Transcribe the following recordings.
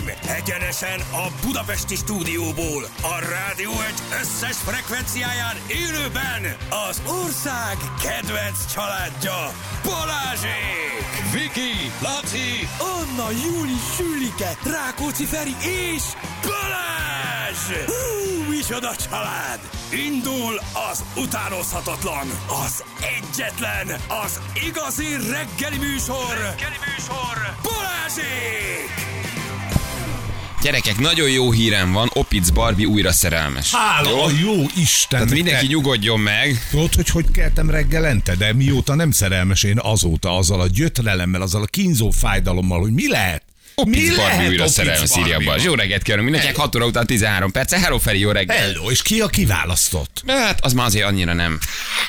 Stream egyenesen a Budapesti stúdióból, a rádió egy összes frekvenciáján élőben az ország kedvenc családja Balázsék! Viki, Laci, Anna, Júli, Sülike, Rákóczi Feri és Balázs! Hú, micsoda család! Indul az utánozhatatlan, az egyetlen, az igazi reggeli műsor! Reggeli műsor! Balázsék! Gyerekek, nagyon jó hírem van, Opic Barbie újra szerelmes. Hála a jó Isten! Tehát mindenki te- nyugodjon meg. Tudod, hogy hogy keltem reggelente, de mióta nem szerelmes én azóta azzal a gyötrelemmel, azzal a kínzó fájdalommal, hogy mi lehet? Opic Barbie újra Opic szerelmes? Balázs. Jó reggelt kérünk mindenkinek, 6 óra után 13 perc. Hello Feri, jó reggel. Hello, és ki a kiválasztott? Hát az már azért annyira nem.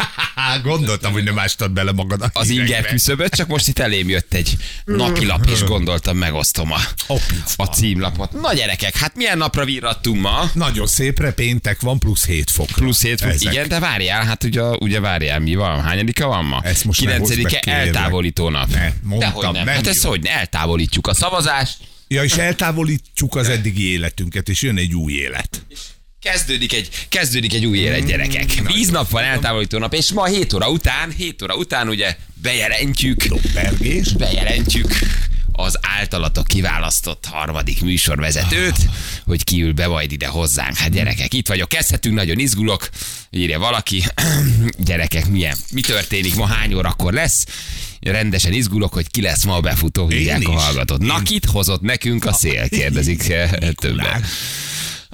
Gondoltam, hogy nem ástad bele magad. Az inger küszöböt, csak most itt elém jött egy napilap, és gondoltam, megosztom a, a címlapot. Na gyerekek, hát milyen napra virrattunk ma? Nagyon szépre péntek van, plusz 7 fok. Plusz 7 fok. Igen, de várjál, hát ugye, ugye várjál, mi van? Hányadika van ma? Ezt most ne hozd be, 9 kérlek. eltávolító nap. Ne, mondtam, Dehogy nem. nem Hát jó. hogy ne? Eltávolítjuk a szavazást. Ja, és eltávolítjuk az eddigi életünket, és jön egy új élet. Kezdődik egy, kezdődik egy új élet, gyerekek. Tíz nap van eltávolító nap, és ma 7 óra után, 7 óra után ugye bejelentjük, Pergés. bejelentjük az általatok kiválasztott harmadik műsorvezetőt, hogy ki ül be majd ide hozzánk. Hát gyerekek, itt vagyok, kezdhetünk, nagyon izgulok, írja valaki. gyerekek, milyen, mi történik, ma hány órakor lesz? Rendesen izgulok, hogy ki lesz ma a befutó, hívják a hallgatót. Na, kit hozott nekünk a szél, kérdezik többen.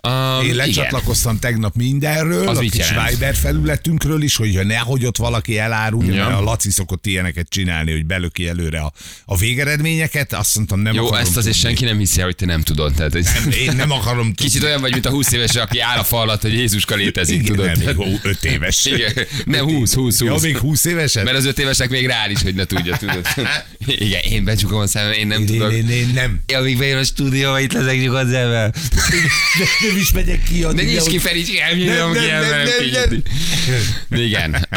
Um, Én igen. lecsatlakoztam tegnap mindenről, Az a kis? Viber felületünkről is, hogy nehogy ott valaki elárulja, Ja. mert a Laci szokott ilyeneket csinálni, hogy belöki előre a, a végeredményeket, azt mondtam, nem Jó, akarom ezt azért tudni. senki nem hiszi hogy te nem tudod. Tehát, hogy Nem, én nem akarom tudni. Kicsit olyan vagy, mint a 20 éves, aki áll a fal alatt, hogy Jézuska létezik, Igen, tudod? nem, még öt éves. Igen, nem 20, 20, 20. Ja, még 20 évesen? Mert az öt évesek még reális, hogy ne tudja, tudod. Igen, én becsukom a szemem, én nem én, tudok. én, én, nem. Ja, amíg bejön a stúdióba, itt leszek nyugodt szemvel. De nem is megyek ki addig. De nyisd ki, Feri, Nem, nem, nem, nem. Igen.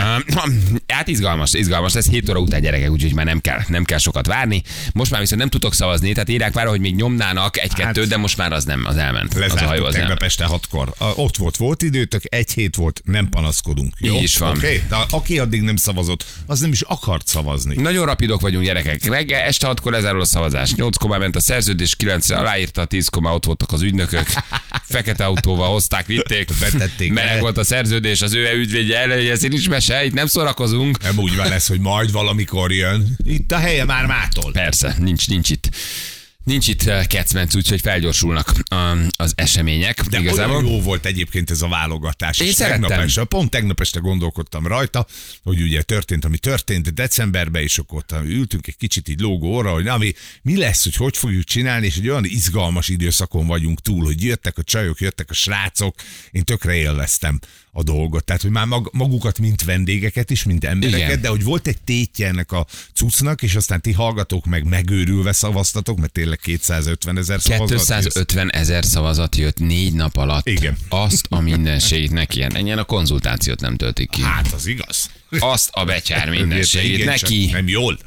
Hát izgalmas, izgalmas lesz 7 óra után gyerekek, úgyhogy már nem kell, nem kell sokat várni. Most már viszont nem tudok szavazni, tehát írják már, hogy még nyomnának egy-kettőt, Hát- de most már az nem, az elment. Az a hajó az elment. este hatkor. Ott volt, volt időtök, egy hét volt, nem panaszkodunk. Jó? Így is van. Okay? De aki addig nem szavazott, az nem is akart szavazni. Nagyon rapidok vagyunk, gyerekek. Reggel este 6-kor lezárul a szavazás. 8 már ment a szerződés, 9 aláírta, 10 ott voltak az ügynökök. Fekete autóval hozták, vitték. Betették Meleg el. volt a szerződés, az ő ügyvédje ez nincs mese, itt nem szórakozunk. Nem úgy van lesz, hogy majd valamikor jön. Itt a helye már mától. Persze, nincs, nincs itt. Nincs itt eh, kecmenc, úgyhogy felgyorsulnak um, az események. De Igazából. jó volt egyébként ez a válogatás. Én és szerettem. tegnap este, pont tegnap este gondolkodtam rajta, hogy ugye történt, ami történt decemberben, és akkor ott ültünk egy kicsit így lógó óra, hogy na, mi, mi lesz, hogy hogy fogjuk csinálni, és egy olyan izgalmas időszakon vagyunk túl, hogy jöttek a csajok, jöttek a srácok, én tökre élveztem a dolgot. Tehát, hogy már mag, magukat, mint vendégeket is, mint embereket, Igen. de hogy volt egy tétje ennek a cuccnak, és aztán ti hallgatók meg megőrülve szavaztatok, mert tényleg 250 ezer szavazat. 250 ezer szavazat jött négy nap alatt. Igen. Azt a mindenségét neki. Ennyien a konzultációt nem töltik ki. Hát az igaz. Azt a becsár mindenségét neki. Nem jól.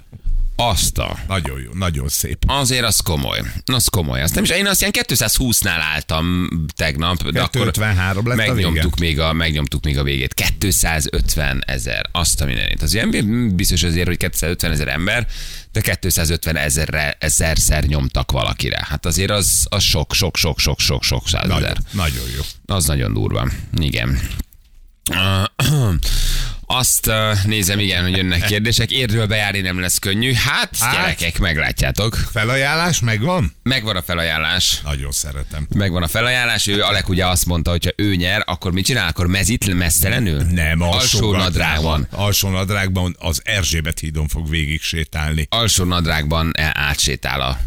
Azt a. Nagyon jó, nagyon szép. Azért az komoly. Az komoly. Azt nem is, én azt ilyen 220-nál álltam tegnap, de akkor 253 lett a megnyomtuk vége. még, a, megnyomtuk még a végét. 250 ezer. Azt a mindenit. Az ilyen biztos azért, hogy 250 ezer ember, de 250 ezerre, ezerszer nyomtak valakire. Hát azért az, az sok, sok, sok, sok, sok, sok százezer. Nagyon, nagyon jó. Az nagyon durva. Igen. Azt nézem, igen, hogy jönnek kérdések. Érről bejárni nem lesz könnyű. Hát, Hát. gyerekek, meglátjátok. Felajánlás megvan? Megvan a felajánlás. Nagyon szeretem. Megvan a felajánlás. Ő, Alek ugye azt mondta, hogy ha ő nyer, akkor mit csinál? Akkor mezit mesztelenül? Nem, alsó, alsó nadrágban. Alsó nadrágban az Erzsébet hídon fog végig sétálni. Alsó nadrágban e- átsétál a,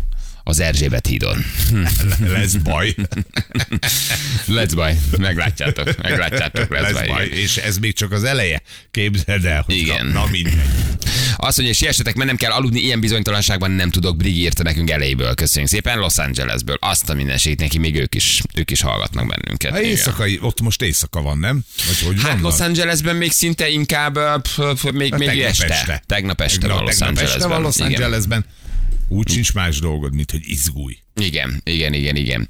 az Erzsébet hídon. Lesz baj. Let's baj. Meglátjátok. Meglátjátok. Let's, Lesz baj. baj. igen. És ez még csak az eleje. Képzeld el, hogy Igen. Na, na mindegy. Azt mondja, siessetek, mert nem kell aludni, ilyen bizonytalanságban nem tudok. Brig írta nekünk elejéből. Köszönjük szépen. Los Angelesből. Azt a mindenségét neki, még ők is, ők is hallgatnak bennünket. Ha Igen. éjszakai, ott most éjszaka van, nem? Vagy hogy Hát? Los Angelesben még szinte inkább, pf, pf, még, még tegnap este. este. Tegnap este van Los tegnap este Angelesben. van Los Igen. Úgy sincs más dolgod, mint hogy izgulj. Igen, igen, igen, igen.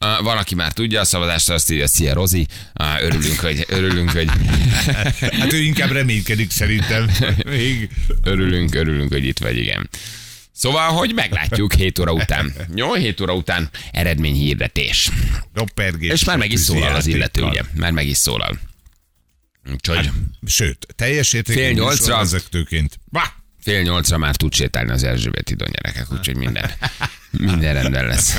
Uh, van, aki már tudja a szavazást, azt írja, szia Rozi, uh, örülünk, hogy, örülünk, hogy, Hát ő inkább reménykedik szerintem. Még. örülünk, örülünk, hogy itt vagy, igen. Szóval, hogy meglátjuk 7 óra után. Jó, 7 óra után eredményhirdetés. Doppergés. És már meg is szólal az illető, ugye? Már meg is szólal. Úgyhogy Sőt, teljes Fél értékű nyolcra. vezetőként. Bah! Fél nyolcra már tud sétálni az Erzsébet idon gyerekek, úgyhogy minden, minden rendben lesz.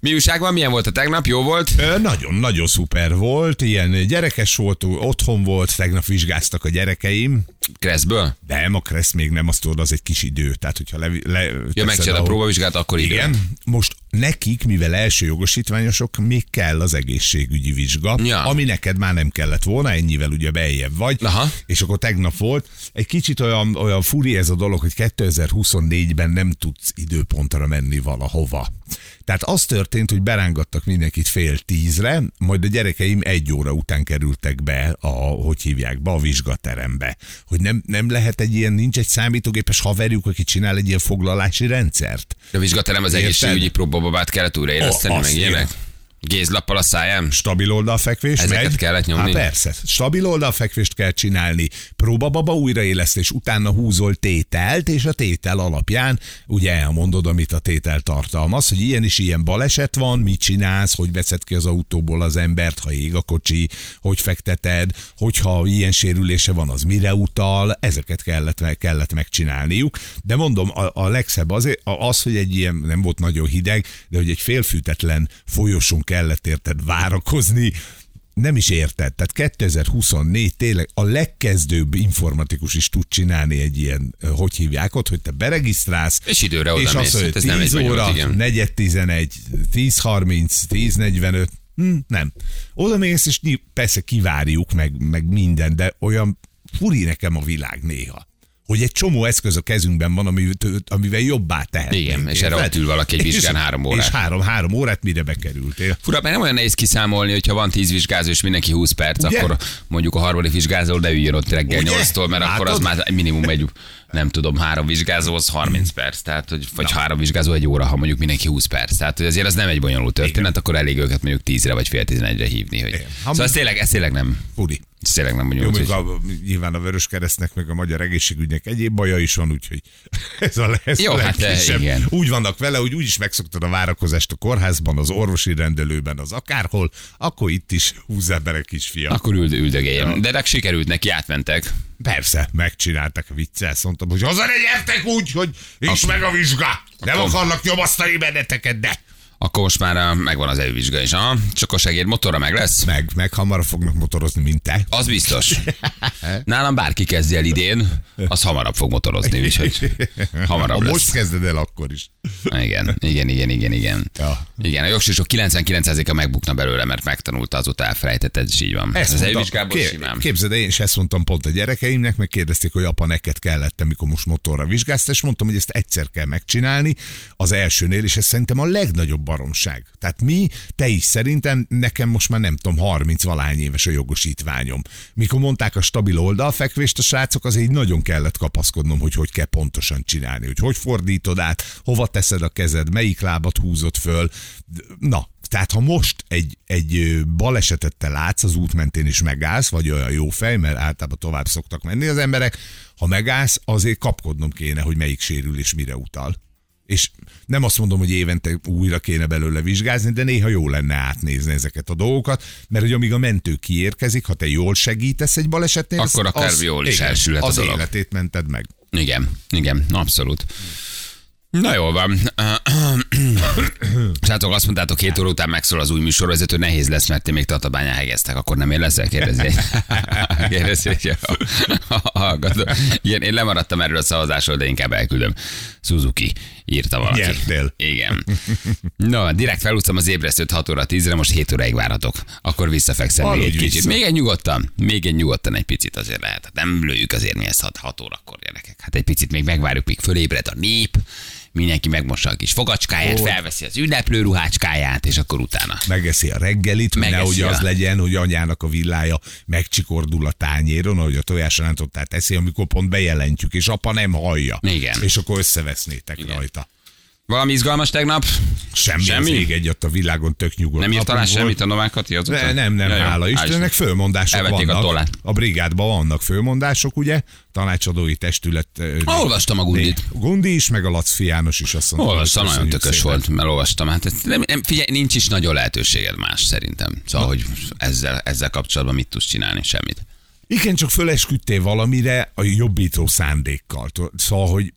Mi újság van? Milyen volt a tegnap? Jó volt? Ö, Nagyon-nagyon szuper volt, ilyen gyerekes volt, otthon volt, tegnap vizsgáztak a gyerekeim, Kresszből? nem, a Kressz még nem, azt tudod, az egy kis idő. Tehát, hogyha le, le Ja, teszed megcsinálod a próbavizsgát, akkor idő. Igen, most nekik, mivel első jogosítványosok, még kell az egészségügyi vizsga, Ja. ami neked már nem kellett volna, ennyivel ugye beljebb vagy, Aha. és akkor tegnap volt. Egy kicsit olyan, olyan furi ez a dolog, hogy 2024-ben nem tudsz időpontra menni valahova. Tehát az történt, hogy berángattak mindenkit fél tízre, majd a gyerekeim egy óra után kerültek be, a, hogy hívják, be a vizsgaterembe. Hogy nem, nem lehet egy ilyen, nincs egy számítógépes haverjuk, aki csinál egy ilyen foglalási rendszert. A vizsgaterem az Érted? egészségügyi próbababát kellett újraéleszteni, meg ilyenek. Gézlappal a száján. Stabil oldalfekvés Ezeket megy. kellett nyomni? Hát persze. Stabil oldalfekvést kell csinálni. Próbababa újraélesztés, utána húzol tételt, és a tétel alapján ugye elmondod, amit a tétel tartalmaz, hogy ilyen is ilyen baleset van, mit csinálsz, hogy veszed ki az autóból az embert, ha ég a kocsi, hogy fekteted, hogyha ilyen sérülése van, az mire utal, ezeket kellett, kellett megcsinálniuk. De mondom, a, a legszebb az, az, hogy egy ilyen, nem volt nagyon hideg, de hogy egy félfűtetlen folyosón kellett érted várakozni, nem is érted. Tehát 2024 tényleg a legkezdőbb informatikus is tud csinálni egy ilyen, hogy hívják ott, hogy te beregisztrálsz, És időre oda és mész. azt, hogy Hát ez nem 10 egy óra, bonyolult. 4.11, 10.30, 10.45, hm, nem. Oda mész, és persze kivárjuk, meg, meg minden, de olyan furi nekem a világ néha hogy egy csomó eszköz a kezünkben van, ami- amivel jobbá tehetnénk. Igen, és erre ott ül valaki egy vizsgán három órát. És három, három órát mire bekerültél. Fura, mert nem olyan nehéz kiszámolni, hogyha van 10 vizsgázó és mindenki 20 perc, Ugye? akkor mondjuk a harmadik vizsgázó de üljön ott reggel Ugye? 8-tól, mert akkor az Látod? már minimum egy, nem tudom, három vizsgázóhoz 30 perc, tehát hogy, vagy három vizsgázó egy óra, ha mondjuk mindenki 20 perc. Tehát hogy azért az nem egy bonyolult történet, akkor elég őket mondjuk 10-re vagy fél 11-re hívni. Hogy... Igen. Szóval ez tényleg, ez tényleg nem, Furi. Ez tényleg nem Jó, bonyolult. még hogy- a, nyilván a Vörös Keresztnek, meg a Magyar Egészségügynek egyéb baja is van, úgyhogy ez a, ez Jó, a hát, igen. Úgy vannak vele, hogy úgyis megszoktad a várakozást a kórházban, az orvosi rendelőben, az akárhol, akkor itt is húzzál bele kisfiam. Akkor üld, üldögéljen. De ennek sikerült neki, átmentek. Persze, megcsináltak a viccel, mondtam, hogy haza ne gyertek úgy, hogy nincs meg a vizsga. Nem Akkor- akarnak nyomasztani benneteket, de Akkor most már uh, megvan az elővizsga is. Aha, csak a segéd motorra meg lesz. meg, meg hamarabb fognak motorozni, mint te. Az biztos. Nálam bárki kezdje el idén, az hamarabb fog motorozni, úgyhogy hamarabb ha lesz. most kezded el, akkor is. Igen, igen, igen, igen, igen. Ja. Igen, a jogsisok 99%-a megbukna belőle, mert megtanulta, azóta elfelejtetted, és így van. Ezt az mondtam, elvizsgából ké- simán. Képzeld, el, én is ezt mondtam pont a gyerekeimnek, meg kérdezték, hogy apa, neked kellett, amikor most motorra vizsgázta, és mondtam, hogy ezt egyszer kell megcsinálni az elsőnél, és ez szerintem a legnagyobb baromság. Tehát mi, te is szerintem, nekem most már nem tudom, 30 valány éves a jogosítványom. Mikor mondták a stabil oldalfekvést a srácok, az így nagyon kellett kapaszkodnom, hogy hogy kell pontosan csinálni, hogy hogy fordítod át, hova teszed a kezed, melyik lábat húzod föl. Na, tehát ha most egy, egy balesetet te látsz az út mentén is megállsz, vagy olyan jó fej, mert általában tovább szoktak menni az emberek, ha megállsz, azért kapkodnom kéne, hogy melyik sérülés mire utal. És nem azt mondom, hogy évente újra kéne belőle vizsgázni, de néha jó lenne átnézni ezeket a dolgokat, mert hogy amíg a mentő kiérkezik, ha te jól segítesz egy balesetnél, Akkor az- akár az- jól is igen, elsülhet a az dolog. életét mented meg. Igen, igen, abszolút. Na jól van. Srácok, azt mondtátok, két óra után megszól az új műsorvezető, nehéz lesz, mert ti még Tatabányán hegeztek, akkor nem én leszel? Kérdezi. Kérdezi, hogy a hallgató. Igen, én lemaradtam erről a szavazásról, de inkább elküldöm. Suzuki írta valaki. Nyertél. Igen. No, direkt felúsztam az ébresztőt 6 óra 10-re, most 7 óráig várhatok. Akkor visszafekszem még egy Aludj kicsit. vissza. Még egy nyugodtan, még egy nyugodtan egy picit azért lehet. Hát Nem lőjük azért mi ezt 6, 6 órakor, gyerekek. Hát egy picit még megvárjuk, míg fölébred a nép, mindenki megmossa a kis fogacskáját, Ó. felveszi az ünneplő ruhácskáját, és akkor utána. megeszi a reggelit, Megeszi nehogy az a- legyen, hogy anyának a villája megcsikordul a tányéron, ahogy a tojásrántottát teszi, amikor pont bejelentjük, és apa nem hallja. Igen. És akkor összevesznétek Igen. rajta. Valami izgalmas tegnap? Semmi, Semmi? Az ég a világon tök nyugodt. Nem írt alá semmit a. Novák Kati azóta? Ne, nem, nem, Ja, jó. hála Hál' Istennek, fölmondások Elvették a vannak. tollát. A brigádban vannak fölmondások, ugye? Tanácsadói testület. Ah, olvastam a Gundit. A Gundi is, meg a Laci János is azt mondta. Olvastam, nagyon tökös szépen. volt, mert olvastam. Hát ez nem, nem, figyelj, nincs is nagyon lehetőséged más szerintem. Szóval, hogy ezzel, ezzel kapcsolatban mit tudsz csinálni? Semmit. Igen, csak fölesküdtél valamire a jobbító szándékkal. Szóval, hogy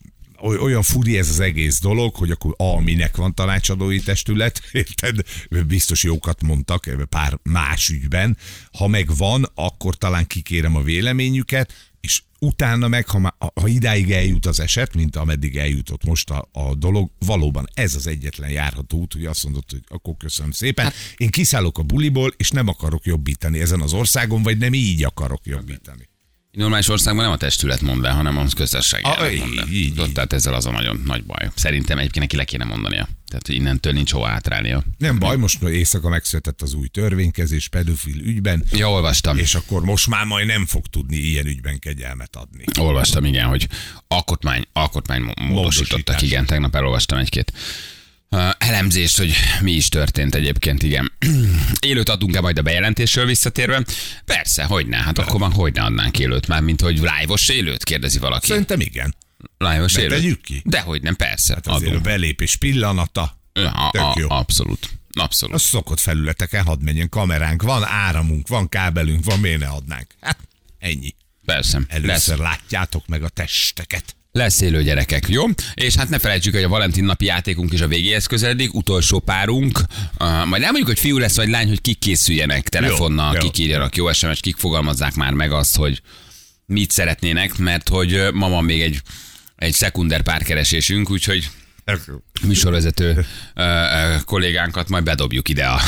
olyan furi ez az egész dolog, hogy akkor a, minek van tanácsadói testület, érted? Biztos jókat mondtak pár más ügyben. Ha meg van, akkor talán kikérem a véleményüket, és utána meg, ha, má- ha idáig eljut az eset, mint ameddig eljutott most a, a dolog, valóban ez az egyetlen járható út, hogy azt mondod, hogy akkor köszönöm szépen. Hát, Én kiszállok a buliból, és nem akarok jobbítani ezen az országon, vagy nem így akarok jobbítani. Normális országban nem a testület mond be, hanem a köztesség. Ah, elnök mond be. így. Tehát ezzel az a nagyon nagy baj. Szerintem egyébként neki le kéne mondania. Tehát, hogy innentől nincs hova átrálnia. Nem baj, most éjszaka megszületett az új törvénykezés pedofil ügyben, Ja, olvastam. és akkor most már majd nem fog tudni ilyen ügyben kegyelmet adni. Olvastam, igen, hogy alkotmány, alkotmány módosítottak, igen, tegnap elolvastam egy-két elemzést, hogy mi is történt egyébként, igen. Élőt adunk-e majd a bejelentésről visszatérve? Persze, hogy ne, hát akkor már hogy ne adnánk élőt már, mint hogy live-os élőt, kérdezi valaki. Szerintem igen. Live-os élőt? tegyük ki. Dehogy nem, persze, Hát azért a adunk. belépés pillanata, A, tök a, jó. abszolút. Abszolút. a szokott felületeken hadd menjen kameránk, van áramunk, van kábelünk, van, miért ne adnánk? Hát ennyi. Persze. Lesz, Először látjátok meg a testeket. Lesz élő gyerekek, jó? És hát ne felejtsük, hogy a Valentin napi játékunk is a végéhez közeledik, utolsó párunk. Uh, majd nem mondjuk, hogy fiú lesz vagy lány, hogy kik készüljenek telefonnal, Jó, jó. kik írjanak jó SMS, kik fogalmazzák már meg azt, hogy mit szeretnének, mert hogy ma van még egy, egy szekunder párkeresésünk, úgyhogy műsorvezető kollégánkat majd bedobjuk ide a,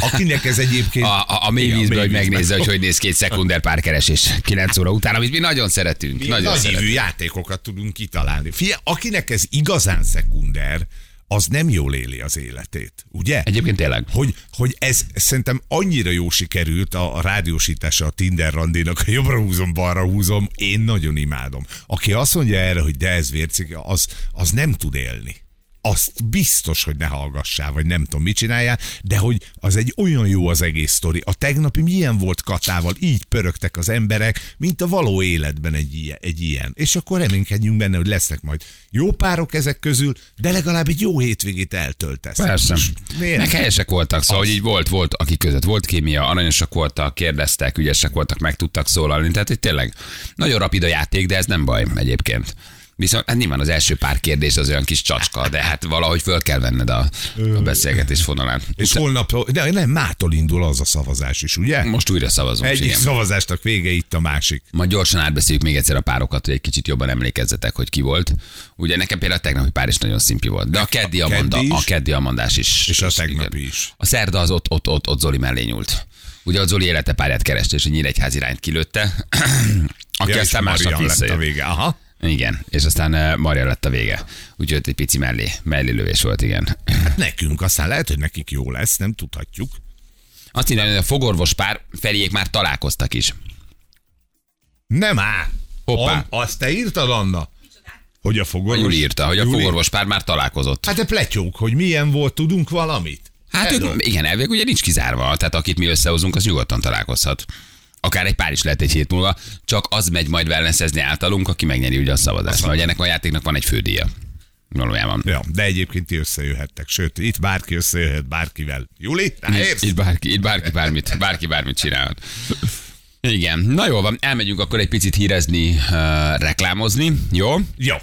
Akinek ez egyébként... a, a, a mély Igen, vízbe, hogy megnézze, hogy hogy néz ki egy szekunder párkeresés 9 óra után, amit mi nagyon szeretünk. Mi nagyon nagy szeretünk. játékokat tudunk kitalálni. Fia, akinek ez igazán szekunder, az nem jól éli az életét, ugye? Egyébként tényleg. Hogy, hogy ez szerintem annyira jó sikerült a, a rádiósítása a Tinder randénak, a jobbra húzom, balra húzom, én nagyon imádom. Aki azt mondja erre, hogy de ez vércik, az, az nem tud élni. Azt biztos, hogy ne hallgassál, vagy nem tudom, mit csináljál, de hogy az egy olyan jó az egész sztori. A tegnapi milyen volt Katával, így pörögtek az emberek, mint a való életben egy ilyen. Egy ilyen. És akkor reménykedjünk benne, hogy lesznek majd jó párok ezek közül, de legalább egy jó hétvégét eltöltesz. Persze. Miért? Meg helyesek voltak, szóval, Az. hogy így volt, volt, akik között volt kémia, aranyosak voltak, kérdeztek, ügyesek voltak, meg tudtak szólalni. Tehát, hogy tényleg nagyon rapid a játék, de ez nem baj egyébként. Viszont hát nyilván az első pár kérdés az olyan kis csacska, de hát valahogy föl kell venned a, a beszélgetés fonalán. És holnap, de nem, mától indul az a szavazás is, ugye? Most újra szavazunk. Egyik igen. szavazásnak vége, itt a másik. Majd gyorsan átbeszéljük még egyszer a párokat, hogy egy kicsit jobban emlékezzetek, hogy ki volt. Ugye nekem például a tegnapi pár is nagyon szimpi volt. De a keddi, A amanda, keddi is. a keddi amandás is. És a tegnapi igen. is. A szerda az ott, ott, ott, ott Zoli mellé nyúlt. Ugye a Zoli élete párját kereste, és a Nyíregyház irányt kilőtte, aki Ja, aztán másnap lett a visszajött. vége. Aha. Igen, és aztán uh, Maria lett a vége. Úgyhogy egy pici mellé, mellé lövés volt, igen. Nekünk, aztán lehet, hogy nekik jó lesz, nem tudhatjuk. Azt írja, hogy a fogorvos pár Feriék már találkoztak is. Nem á! Hoppá. An- azt te írtad, Anna? Hogy a A fogorvos... Júli írta, hogy a Júli? fogorvos pár már találkozott. Hát de pletyók, hogy milyen volt, tudunk valamit? Hát ők, igen, elvég ugye nincs kizárva, tehát akit mi összehozunk, az nyugodtan találkozhat. Akár egy pár is lehet egy hét múlva, csak az megy majd wellnessezni általunk, aki megnyeri ugye a szavazást. Mert ennek a játéknak van egy fődíja. Valójában. Ja, de egyébként ti összejöhettek. Sőt, itt bárki összejöhet bárkivel. Itt, ráérsz? itt, bárki, itt bárki bármit, bárki bármit csinálhat. Igen, na jó van, elmegyünk akkor egy picit hírezni, uh, reklámozni, jó? Jó.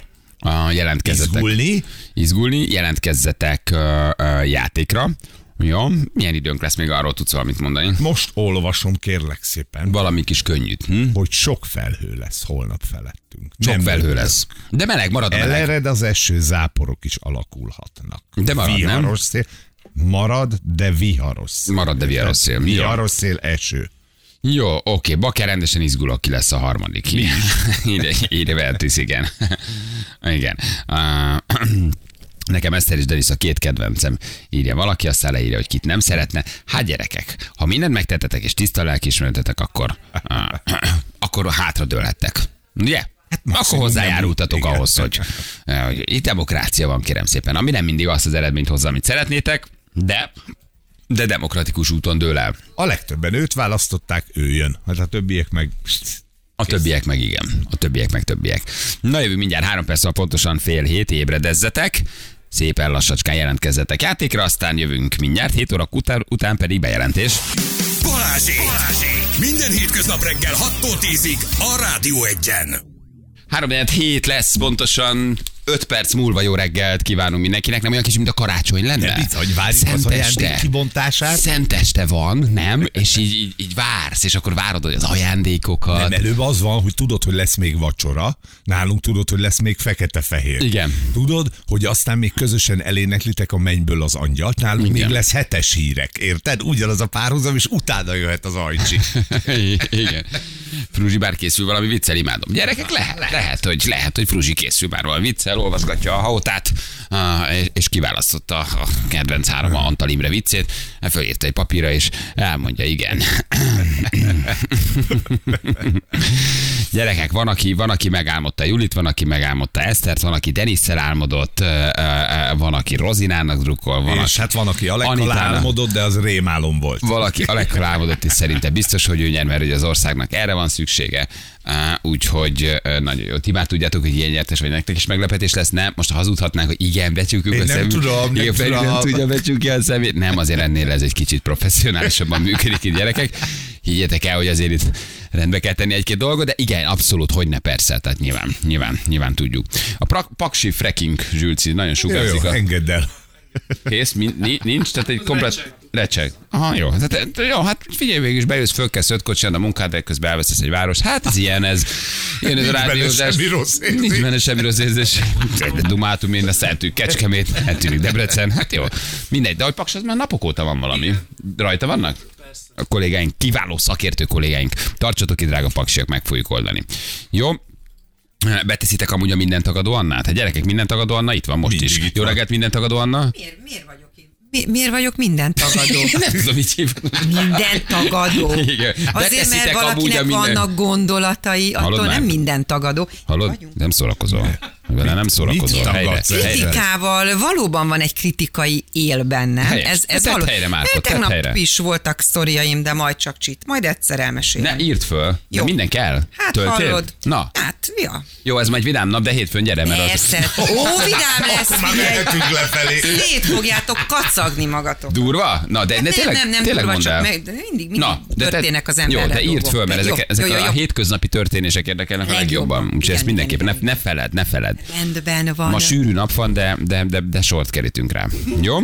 Uh, jelentkezzetek. Izgulni. Izgulni, jelentkezzetek uh, uh, játékra. Jó, milyen időnk lesz még arról tudsz valamit mondani? Most olvasom, kérlek szépen, Valami kis könnyűt. Hm? hogy sok felhő lesz holnap felettünk. Sok Nem felhő lesz. De meleg marad a meleg. Elered az eső, záporok is alakulhatnak. De marad, nem? viharos szél. Marad, de viharos szél. Marad, de viharos szél. Jó. Viharos szél, eső. Jó, oké, Baker rendesen izgulok, ki lesz a harmadik. ide, ide Vertis, igen. igen. Uh, Nekem Eszter és Denis a két kedvencem. Írja valaki, aztán leírja, hogy kit nem szeretne. Hát gyerekek, ha mindent megtettetek és tiszta lelkiismeretetek, akkor, akkor hátra dőlhettek. Ugye? akkor maximum hozzájárultatok nem. ahhoz, hogy, hogy itt demokrácia van, kérem szépen, ami nem mindig azt az eredményt hozza, amit szeretnétek, de de demokratikus úton dől el. A legtöbben őt választották, ő jön. Hát a többiek meg... A többiek meg igen. A többiek meg többiek. Na jövő mindjárt három perc, pontosan fél hét, ébredezzetek. Szépen lassacskán jelentkezzetek játékra, aztán jövünk mindjárt, 7 óra után, után pedig bejelentés. Balázsék! Balázsék! Minden hétköznap reggel 6-tól 10-ig a Rádió Egyen. 3 hét lesz, pontosan 5 perc múlva jó reggelt kívánunk mindenkinek. Nem olyan kis, mint a karácsony lenne? De bizony, várjuk az ajándék kibontását. Szenteste van, nem? És így, így, így vársz, és akkor várod hogy az ajándékokat. Nem, előbb az van, hogy tudod, hogy lesz még vacsora, nálunk tudod, hogy lesz még fekete-fehér. Igen. Tudod, hogy aztán még közösen eléneklitek a mennyből az angyalt, nálunk Igen. még lesz hetes hírek, érted? Ugyanaz a párhuzam, és utána jöhet az ajcsi. Igen. Fruzsi bár készül valami viccel, imádom. Gyerekek, lehet, lehet, hogy, lehet, hogy Fruzsi készül már valami viccel, olvasgatja a haótát, és- kiválasztotta a kedvenc három Antal Imre viccét, fölírta egy papírra, és elmondja, igen. Gyerekek, van aki, van, aki megálmodta Julit, van, aki megálmodta Esztert, van, aki Denisszel álmodott, van, aki Rozinának drukkol, van, és aki hát van, aki Alekkal álmodott, de az rémálom volt. valaki a leghalálmodott is szerintem biztos, hogy ő nyer, mert hogy az országnak erre van szüksége. Úgyhogy nagyon jó. Ti már tudjátok, hogy ilyen nyertes vagy nektek is meglepetés lesz. Nem, most ha hazudhatnánk, hogy igen, becsukjuk a nem szemét. tudom, nem Feri nem tudom. tudja becsukni a szemét. Nem, azért ennél ez egy kicsit professzionálisabban működik gyerekek. Higgyetek el, hogy azért itt rendbe kell tenni egy-két dolgot, de igen, abszolút, hogy ne persze, tehát nyilván, nyilván, nyilván tudjuk. A pra- paksi fracking zsülci nagyon Jó, jó, sugárzik. a- engedd el. Kész, mi, ni, nincs, tehát egy komplet recseg. Aha, jó. Tehát, jó, hát figyelj végig is, bejössz, fölkelsz öt kocsian a munkád, de közben elveszesz egy város. Hát ez ilyen, ez. Én ez a Nincs benne rádiózás. semmi rossz érzés. Nincs benne semmi rossz érzés. De Dumátum, én azt eltűnik Kecskemét, eltűnik Debrecen. Hát jó. Mindegy, de hogy Paks, az már napok óta van valami. Rajta vannak? A kollégáink, kiváló szakértő kollégáink. Tartsatok itt, drága paksiak, meg fogjuk oldani. Jó, Beteszitek amúgy a mindent tagadó Annát? Hát gyerekek, mindent tagadó Anna itt van most Mindig is. Jó reggelt, mindent tagadó Anna? Miért, miért vagyok itt? Mi, miért vagyok minden tagadó? Nem tudom, mit hívnak. Minden tagadó. Igen. Azért, mert valakinek minden- vannak gondolatai, Hallod attól már? nem minden tagadó. Hallod? Vagyunk. Nem szórakozol. Vele nem szórakozol. Helyre. helyre. Kritikával valóban van egy kritikai él bennem. Helyes. Ez, ez Tedd való... helyre, Márkot, tedd Tegnap helyre. is voltak sztoriaim, de majd csak csit. Majd egyszer elmesélem. Ne írd föl, de Jó. minden kell. Hát Töltél? hallod. Na, Hát, ja. jó, ez majd vidám nap, de hétfőn gyere, mert az... Persze. Ó, vidám lesz, Akkor már mehetünk lefelé. Szét fogjátok kacagni magatok. Durva? Na, de, de nem, tényleg, nem, nem, tényleg durva, csak meg, de mindig, mindig Na, de történnek az emberrel Jó, de írd föl, mert ezek, ezek a hétköznapi történések érdekelnek a legjobban. Úgyhogy ezt mindenképpen ne, ne feled, ne feled. Rendben van. Ma sűrű nap van, de, de, de, de sort kerítünk rá. Jó?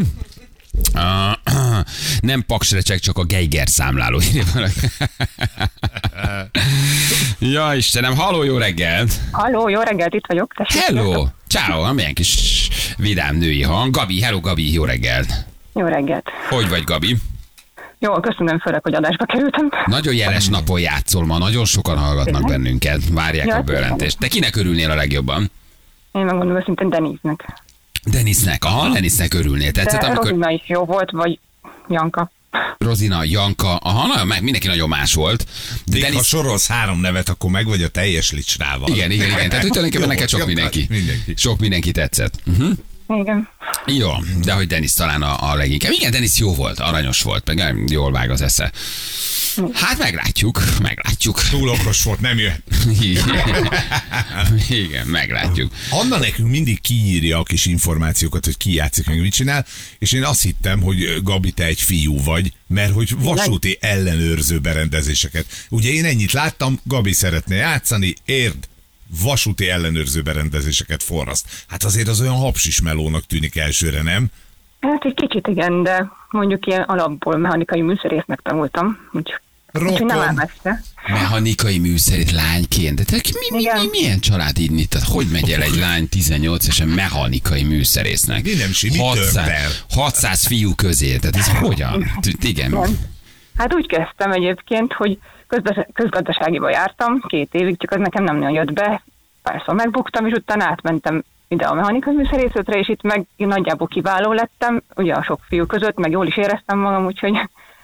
Uh, nem paksrecsek, csak a Geiger számláló. ja, Istenem, haló, jó reggelt! Halló, jó reggelt, itt vagyok. Tessék. Hello! Ciao, milyen kis vidám női hang. Gabi, hello Gabi, jó reggelt! Jó reggelt. Hogy vagy, Gabi? Jó, köszönöm főleg, hogy adásba kerültem. Nagyon jeles napon játszol ma, nagyon sokan hallgatnak bennünket, várják Ja, a bejelentést. De kinek örülnél a legjobban? Én megmondom őszintén Deniznek. Denisnek, aha, Denisnek örülnél. Tetszett, De amikor Rozina is jó volt, vagy Janka. Rozina, Janka, aha, na, meg mindenki nagyon más volt. De Még ha Denis, sorolsz három nevet, akkor meg vagy a teljes licsrával. igen, igen, igen. Tehát tulajdonképpen neked sok mindenki. mindenki. Sok mindenki tetszett. Uh-huh. Igen. Jó, de hogy Denis talán a, a leginkább. Igen, Denis jó volt, aranyos volt, meg jól vág az esze. Hát meglátjuk, meglátjuk. Túl okos volt, nem jöhet. Igen, meglátjuk. Anna nekünk mindig kiírja a kis információkat, hogy ki játszik, meg mit csinál, és én azt hittem, hogy Gabi, te egy fiú vagy, mert hogy vasúti ellenőrző berendezéseket. Ugye én ennyit láttam, Gabi szeretne játszani, érd, vasúti ellenőrző berendezéseket forraszt. Hát azért az olyan hapsis melónak tűnik elsőre, nem? Hát egy kicsit igen, de mondjuk ilyen alapból mechanikai műszerésznek tanultam, úgyhogy Rokon. Mechanikai műszerét lányként. De te, mi, mi, mi, Igen. milyen család így? Tehát hogy megy el egy lány 18 esen mechanikai műszerésznek? Mi nem si, mi tört el? 600 fiú közé. Tehát ez hogyan? Igen. Nem. Hát úgy kezdtem egyébként, hogy közgazdaságiba jártam két évig, csak az nekem nem nagyon jött be. Párszor megbuktam, és utána átmentem ide a mechanikai műszerészetre, és itt meg nagyjából kiváló lettem, ugye a sok fiú között, meg jól is éreztem magam, úgyhogy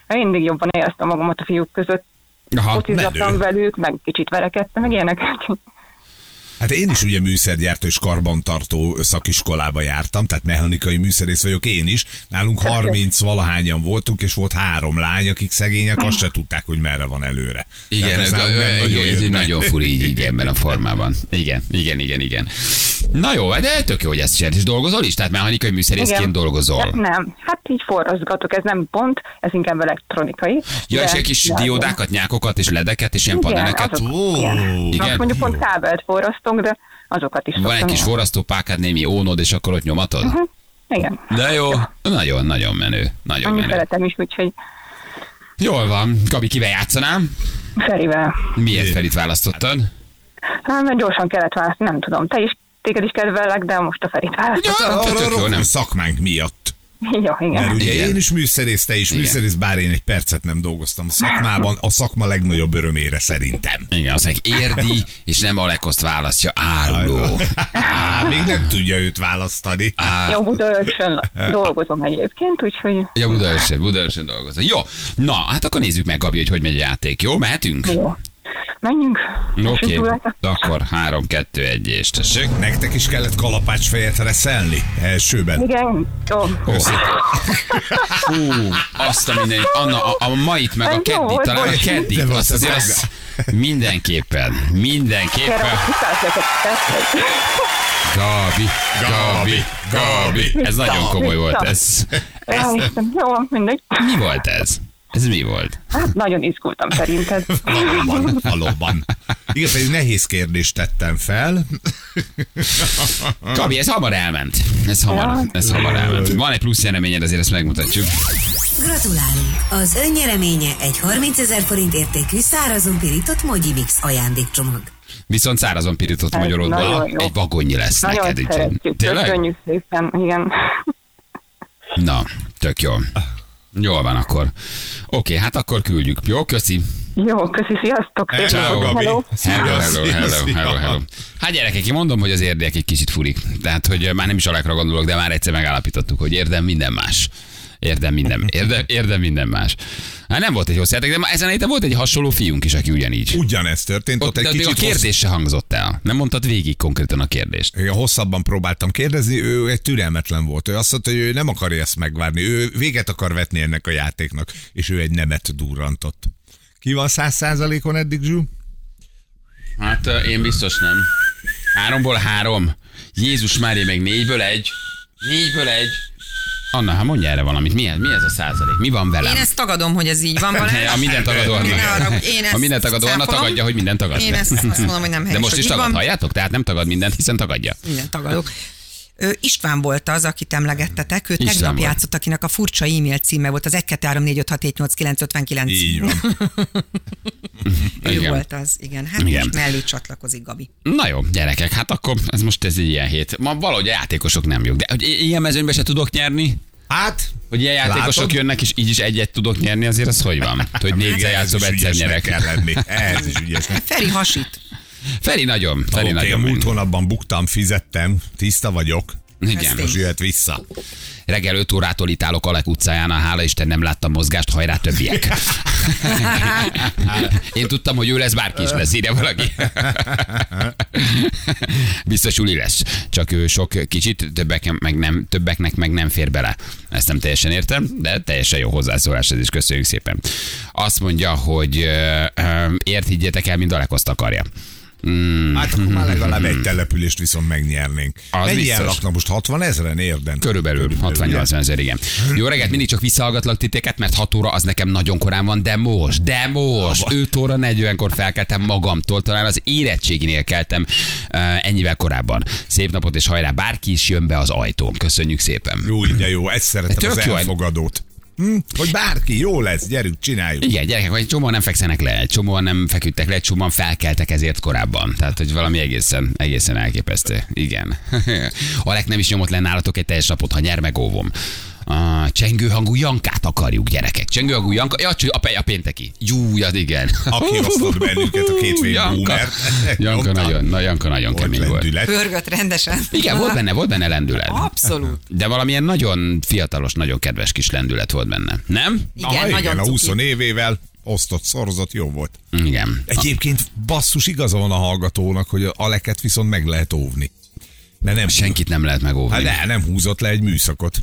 mindig jobban éreztem magamat a fiúk között. Aha. Focizattam velük, meg kicsit verekedtem, meg ilyenek. Hát én is ugye műszergyártó és karbantartó szakiskolába jártam, tehát mechanikai műszerész vagyok én is. Nálunk 30 valahányan voltunk, és volt három lány, akik szegények, azt se tudták, hogy merre van előre. Igen, ez, ez, nagyon ez nagyon furi így, így ebben a formában. Igen, igen, igen, igen. Na jó, de tök jó, hogy ezt csinálod. És dolgozol is? Tehát mechanikai műszerészként Igen. dolgozol. Nem, hát így forrozgatok, ez nem pont, ez inkább elektronikai. Ja, és de- egy kis de- diódákat, nyákokat és ledeket és ilyen Igen, paneleket. azok, Ó, igen. igen. Most mondjuk pont kábelt forrasztunk, de azokat is Van egy kis igen. forrasztópákád, némi ónod, és akkor ott nyomatod? Igen. De jó, nagyon, nagyon menő. Nagyon Annyi menő. szeretem is, úgyhogy Jól van. Gabi, kivel játszanám? Ferivel. Miért Ferit választottad? Hát, mert gyorsan kellett választani, nem tudom. Te is, téged is kedvellek, de most a Ferit választottam. Ja, Arra rokon nem? szakmánk miatt. Jó, igen. Mert ugye Igen. én is műszerész, te is Igen. műszerész, bár én egy percet nem dolgoztam a szakmában, a szakma legnagyobb örömére szerintem. Igen, azt mondják, érdi, és nem Alekoszt választja, áruló. Á, még nem tudja őt választani. Jó, Budaörsön dolgozom egyébként, úgyhogy Ja, Budaörsön, Budaörsön dolgozol. Jó, na, hát akkor nézzük meg, Gabi, hogy hogy megy a játék. Jó, mehetünk? jó. Menjünk. Oké, Gyulát. akkor 3, 2, 1 és tessék. Nektek is kellett kalapácsfejet reszelni elsőben. Igen, jó. Ó, szép. Hú, azt a mindenit. Anna, a, a mait meg a Ez volt, talán a De azt azért ez az mindenképpen, mindenképpen. Gabi, Gabi, Gabi. Ez nagyon komoly volt, ez. Jaj, Istenem, Jó, mindegy. Mi volt ez? Ez mi volt? Hát nagyon izgultam szerinted. Valóban, valóban. Igen, pedig nehéz kérdést tettem fel. Gabi, ez hamar elment. Ez hamar, ez hamar elment. Van egy plusz jeleményed, azért ezt megmutatjuk. Gratulálunk! Az önnyereménye egy 30 ezer forint értékű szárazon pirított Mogyi Mix ajándékcsomag. Viszont szárazon pirított nagyon jó. egy vagonnyi lesz Nagyon neked. úgyhogy- szeretjük. Tényleg? Köszönjük szépen, igen. Na, tök jó. Jól van akkor. Oké, hát akkor küldjük. Jó, köszi. Jó, köszi, sziasztok. Ciao, Ciao, Gabi. Hello. Hello, hello, hello, hello, hello. Hát gyerekek, én mondom, hogy az érdiek egy kicsit furik. Tehát, hogy már nem is alakra gondolok, de már egyszer megállapítottuk, hogy érdem minden más. Érdem minden, érdem, érdem minden más. Hát nem volt egy hosszú játék, de ma ezen a héten volt egy hasonló fiunk is, aki ugyanígy. Ugyanezt történt, ott, Ott, egy de kicsit a kérdés se hangzott el. Nem mondtad végig konkrétan a kérdést. Én hosszabban próbáltam kérdezni, ő egy türelmetlen volt. Ő azt mondta, hogy ő nem akarja ezt megvárni. Ő véget akar vetni ennek a játéknak, és ő egy nemet durrantott. Ki van száz százalékon eddig, Zsú? Hát én biztos nem. Háromból három. Jézus Mária, meg négyből egy. Négyből egy. Anna, hát mondja erre valamit. Mi ez, mi ez a százalék? Mi van velem? Én ezt tagadom, hogy ez így van Balázs. A minden tagadó Anna. Én ezt A minden tagadó Anna tagadja, hogy minden tagad. Én ezt azt mondom, hogy nem De helyes, most hogy is tagad, van. halljátok? Tehát nem tagad mindent, hiszen tagadja. Minden tagadok. István volt az, akit emlegettetek, ő István tegnap játszott, akinek a furcsa e-mail címe volt, az 1 2 3 4 5 6 7 8 9 59. Így van. Ő Igen. volt az, igen. Hát Igen. most mellé csatlakozik Gabi. Na jó, gyerekek, hát akkor ez most ez egy ilyen hét. Ma valahogy a játékosok nem jók. De hogy ilyen mezőnybe se tudok nyerni? Hát, Hogy ilyen játékosok Látod? jönnek, és így is egyet tudok nyerni, azért az hogy van? Hogy ehhez játszom, is egyszer nyerek. kell lenni. Ehhez is ügyesnek. Feri hasít. Feri nagyon, Feri Oké, a nagyon. múlt hónapban buktam, fizettem, tiszta vagyok. Igen. Most jöhet vissza. Reggel 5 órától itt állok Alek utcájánál, hála Isten nem láttam mozgást, hajrá többiek. Én tudtam, hogy ő lesz, bárki is lesz, ide valaki. Biztos Uli lesz, csak ő sok kicsit, többek meg nem, többeknek meg nem fér bele. Ezt nem teljesen értem, de teljesen jó hozzászólás, ez is köszönjük szépen. Azt mondja, hogy ért higgyetek el, mint Alek azt akarja. Mm, Hát akkor már legalább egy települést viszont megnyernénk. Az Mennyien laknak most? 60 ezeren érden? Körülbelül 68 ezer, igen. Jó reggelt, mindig csak visszahallgatlak titeket, mert 6 óra az nekem nagyon korán van, de most, de most, 5 óra 40-kor felkeltem magamtól, talán az érettséginél keltem uh, ennyivel korábban. Szép napot és hajrá, bárki is jön be az ajtóm. Köszönjük szépen. Jó, de jó, ezt szeretem Tök az jó. elfogadót. Hm? Hogy bárki, jó lesz, gyerünk, csináljuk. Igen, gyerekek, vagy csomóan nem fekszenek le, csomóan nem feküdtek le, csomóan felkeltek ezért korábban. Tehát, hogy valami egészen, egészen elképesztő. Igen. Alek nem is nyomott le nálatok egy teljes napot, ha nyer, meg óvom. A csengő hangú Jankát akarjuk, gyerekek. Csengő hangú Janka, ja, a, a pénteki. Jú, az igen. Aki osztott bennünket a két Janka. Janka nagyon, na, Janka nagyon Volt kemény volt. lendület. Pörgött rendesen. Igen, volt benne, volt benne lendület. Abszolút. De valamilyen nagyon fiatalos, nagyon kedves kis lendület volt benne. Nem? Igen, Aha, nagyon igen, a 20 cuki. évével. osztott, szorozott, jó volt. Igen. Egyébként basszus igaza van a hallgatónak, hogy a leket viszont meg lehet óvni. De nem Senkit nem lehet megóvni. Hát de, nem húzott le egy műszakot.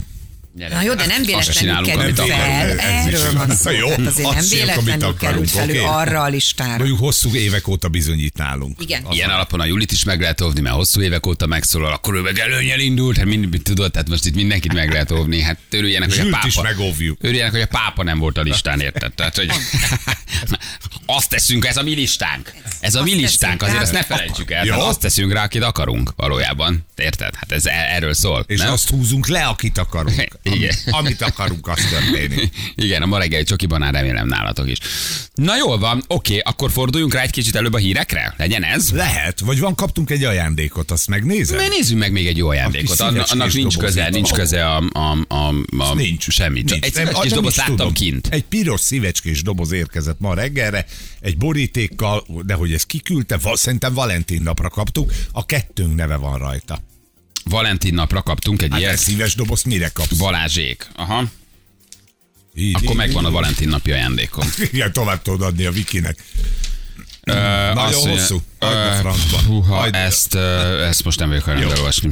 Gyere. Na jó, de nem véletlenül csinálunk, került amit fel. Erről van szó. jó. Azért nem véletlenül akarunk, került oké? arra a listára. Mondjuk hosszú évek óta bizonyít nálunk. Igen. Ilyen alapon a Julit is meg lehet óvni, mert hosszú évek óta megszólal, akkor ő meg előnyel indult, hát mind, tudod, tehát most itt mindenkit meg lehet óvni. Hát örüljenek, hogy a pápa. is megóvjuk. Örüljenek, hogy a pápa nem volt a listán, érted? Tehát, hogy azt teszünk, ez a mi listánk. Ez a mi listánk, azért ezt ne felejtsük el. Azt teszünk rá, akit akarunk valójában. Érted? Hát ez e- erről szól. És nem? azt húzunk le, akit akarunk. Igen. Amit, amit akarunk, azt történik. Igen, a ma reggeli csokiban remélem nálatok is. Na jól van, oké, akkor forduljunk rá egy kicsit előbb a hírekre? Legyen ez? Lehet, vagy van, kaptunk egy ajándékot, azt megnézed? Mert nézzünk meg még egy jó ajándékot. kis Annak, nincs köze, nincs köze a, a, a, a Nincs. semmi. Csak egy szívecskés nem doboz láttam tudom. kint. Egy piros szívecskés doboz érkezett ma reggelre, egy borítékkal, de hogy ez kiküldte, szerintem Valentin napra kaptuk, a kettőnk neve van rajta. Valentin napra kaptunk egy Hát ilyet. szíves dobozt mire kapsz? Balázsék. Aha. Így, Akkor így, megvan a így. Valentin napi ajándékom. Igen, tovább tudod adni a Vikinek. Ö, Nagyon azt hosszú. A Ö. Húha, ezt, ö, ezt most nem vagyok hajlandó olvasni.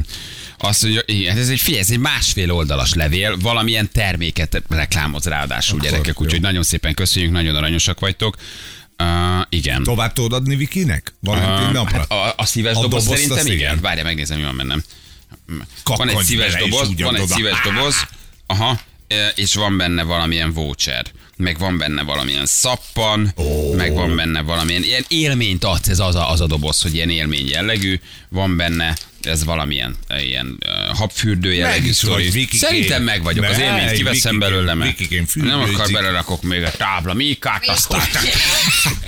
Azt mondja, igen, ez egy, figyelj, ez egy másfél oldalas levél, valamilyen terméket reklámoz ráadásul Akkor gyerekek, úgyhogy nagyon szépen köszönjük, nagyon aranyosak vagytok. Uh, igen. Tovább tudod adni Vikinek? Valentin Uh, napra? hát a, a szíves A doboz dobozt szerintem igen. igen. Várja, megnézem, mi van bennem. Van Kakadj egy szíves doboz, van egy szíves doboz, aha, e, és van benne valamilyen voucher, meg van benne valamilyen szappan, oh. meg van benne valamilyen ilyen élményt adsz, ez az a, az a doboz, hogy ilyen élmény jellegű, van benne ez valamilyen ilyen uh, habfürdő jellegű sztori. Szerintem meg vagyok, az élményt kiveszem belőle, mert nem akar belerakok még a tábla mikát, aztán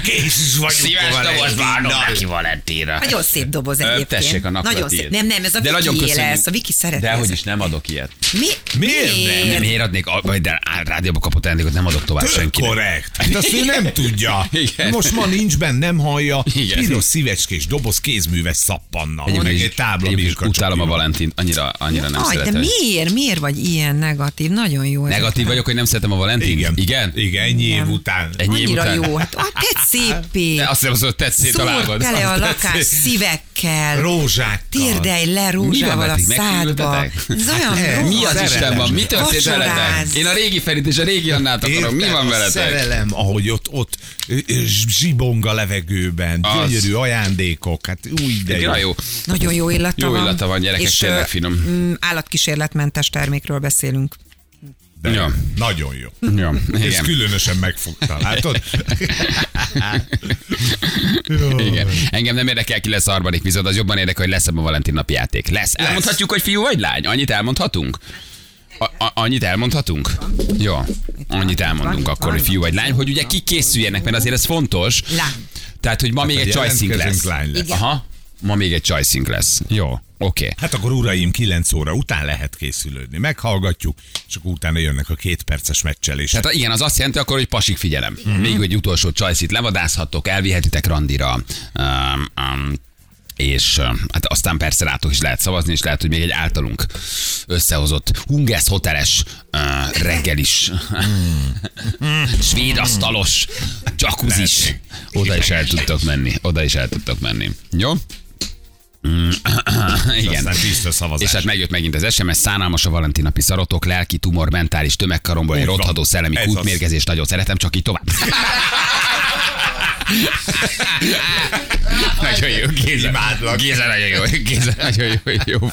Kész vagyunk szíves doboz várnom neki Valentinra. Nagyon szép doboz egyébként. Tessék, a Nagyon szép. Nem, nem, ez a De nagyon Viki köszönjük. lesz. A Viki szeret. De hogy is nem adok ilyet. Mi? Miért nem? Miért adnék, de rádióba kapott ajándékot nem adok tovább Tök senkinek. korrekt. Hát azt ő nem tudja. Igen. Most ma nincs benne, nem hallja. Igen. Piros szívecskés doboz kézműves szappannal. Van Egyébként egy tábla egyébként utálom a csokival. Valentin, annyira, annyira nem Aj, de szeretem. miért? Miért vagy ilyen negatív? Nagyon jó. Negatív vagyok, hogy nem szeretem a Valentin? Igen. Igen? Igen, ennyi év után. Ennyi év Annyira után? jó. Hát, hát tett szépé. De azt hiszem, az, hogy tetsz szét a lábad. tele a lakás szívekkel. Rózsákkal. Térdelj le Mi rózsával a szádba. Ez olyan rossz. Mi az. Isten van? Mi történt veletek? Én a régi Ferit és a régi Annát akarom. Mi? Van A veletek? Szerelem, ahogy ott, ott zsibong a levegőben, Az. gyönyörű ajándékok, hát új, de jó. Jó. Nagyon jó illata Jó van. illata van, gyerekek, és, tényleg finom. mm, Állatkísérletmentes termékről beszélünk. De Ja. Nagyon jó. Ja, És igen. különösen megfogta, látod? Igen. Engem nem érdekel, ki lesz a harmadik vizod, az jobban érdekel, hogy lesz a Valentin napi játék. Lesz. Elmondhatjuk, hogy fiú vagy lány? Annyit elmondhatunk? A- annyit elmondhatunk? Jó. Annyit elmondunk van, akkor, hogy fiú vagy lány, hogy ugye kik készüljenek, mert azért ez fontos. Lány. Tehát, hogy ma még egy csajszink lesz. jelentkezünk, lány lesz. Igen. Aha. Ma még egy csajszink lesz. Jó. Oké. Okay. Hát akkor uraim, 9 óra után lehet készülődni. Meghallgatjuk, és akkor utána jönnek a két perces meccselések. Tehát igen, az azt jelenti akkor, hogy pasik figyelem. Mhm. Még egy utolsó csajszit levadázhattok, elvihetitek randira, um, um, és hát aztán persze rátok is lehet szavazni, és lehet, hogy még egy általunk összehozott Hungesz hoteles uh, reggelis, Mhm. svéd asztalos, jacuzzis. Oda is el tudtok menni. Oda is el tudtok menni. Jó? Mm, Igen. És hát megjött megint az SMS, szánalmas a Valentin napi szarotok, lelki tumor, mentális tömegkaromból, egy rothadó szellemi kútmérgezés, nagyon szeretem, csak így tovább. nagyon jó, Géza. Imádlak. Géza nagyon jó, Géza nagyon jó. jó.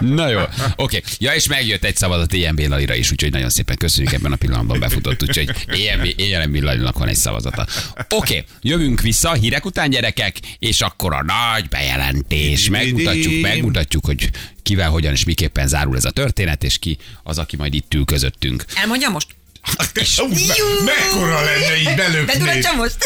Na jó, oké. Ja, és megjött egy szavazat EMB Lalira is, úgyhogy nagyon szépen köszönjük ebben a pillanatban befutott, úgyhogy EMB, EMB Lalinak van egy szavazata. Oké, jövünk vissza a hírek után, gyerekek, és akkor a nagy bejelentés. Megmutatjuk, megmutatjuk, hogy kivel, hogyan és miképpen zárul ez a történet, és ki az, aki majd itt ül közöttünk. Elmondja most? Ú, me- mekkora lenne így belökni? most?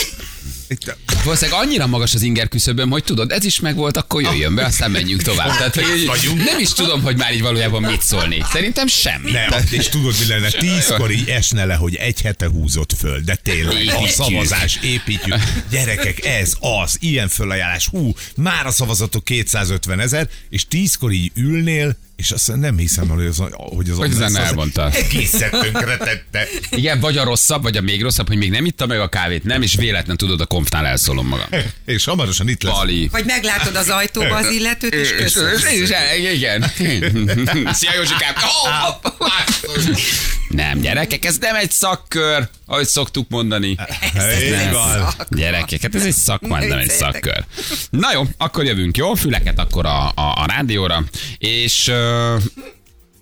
Valószínűleg annyira magas az inger küszöböm, hogy tudod, ez is megvolt, akkor jöjjön be, aztán menjünk tovább. Tehát, hogy nem is tudom, hogy már így valójában mit szólni. Szerintem semmi. Nem, és tudod, mi lenne? Tízkor így esne le, hogy egy hete húzott föl, de tényleg a Építjük. szavazás építjük. Gyerekek, ez az, ilyen fölajánlás. Hú, már a szavazatok 250 ezer, és tízkor így ülnél, És azt nem hiszem, hogy az, hogy az, Hogy ezt elmondta. Egészen tönkretette. Igen, vagy a rosszabb, vagy a még rosszabb, hogy még nem itta meg a kávét, nem, és véletlen tudod, a konfnál elszólom magam. És hamarosan itt lesz. Pali. Vagy meglátod az ajtóba az illetőt, és És- köszönöm. Igen. Szia Józsikám! Nem, gyerekek, ez nem egy szakkör, ahogy szoktuk mondani. Van. Gyerekek, hát ez egy szakma, nem egy szakkör. Na jó, akkor jövünk, jó? Füleket akkor a, a, a rádióra, és uh,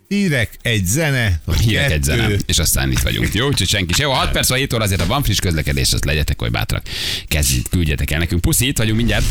Hírek, egy zene, hírek egy kettő. zene, és aztán itt vagyunk. Jó, úgyhogy senki se. Jó, 6 perc van 7 óra, azért ha van friss közlekedés, azt legyetek oly bátrak. Kezdjük, küldjetek el nekünk. Puszi, itt vagyunk mindjárt.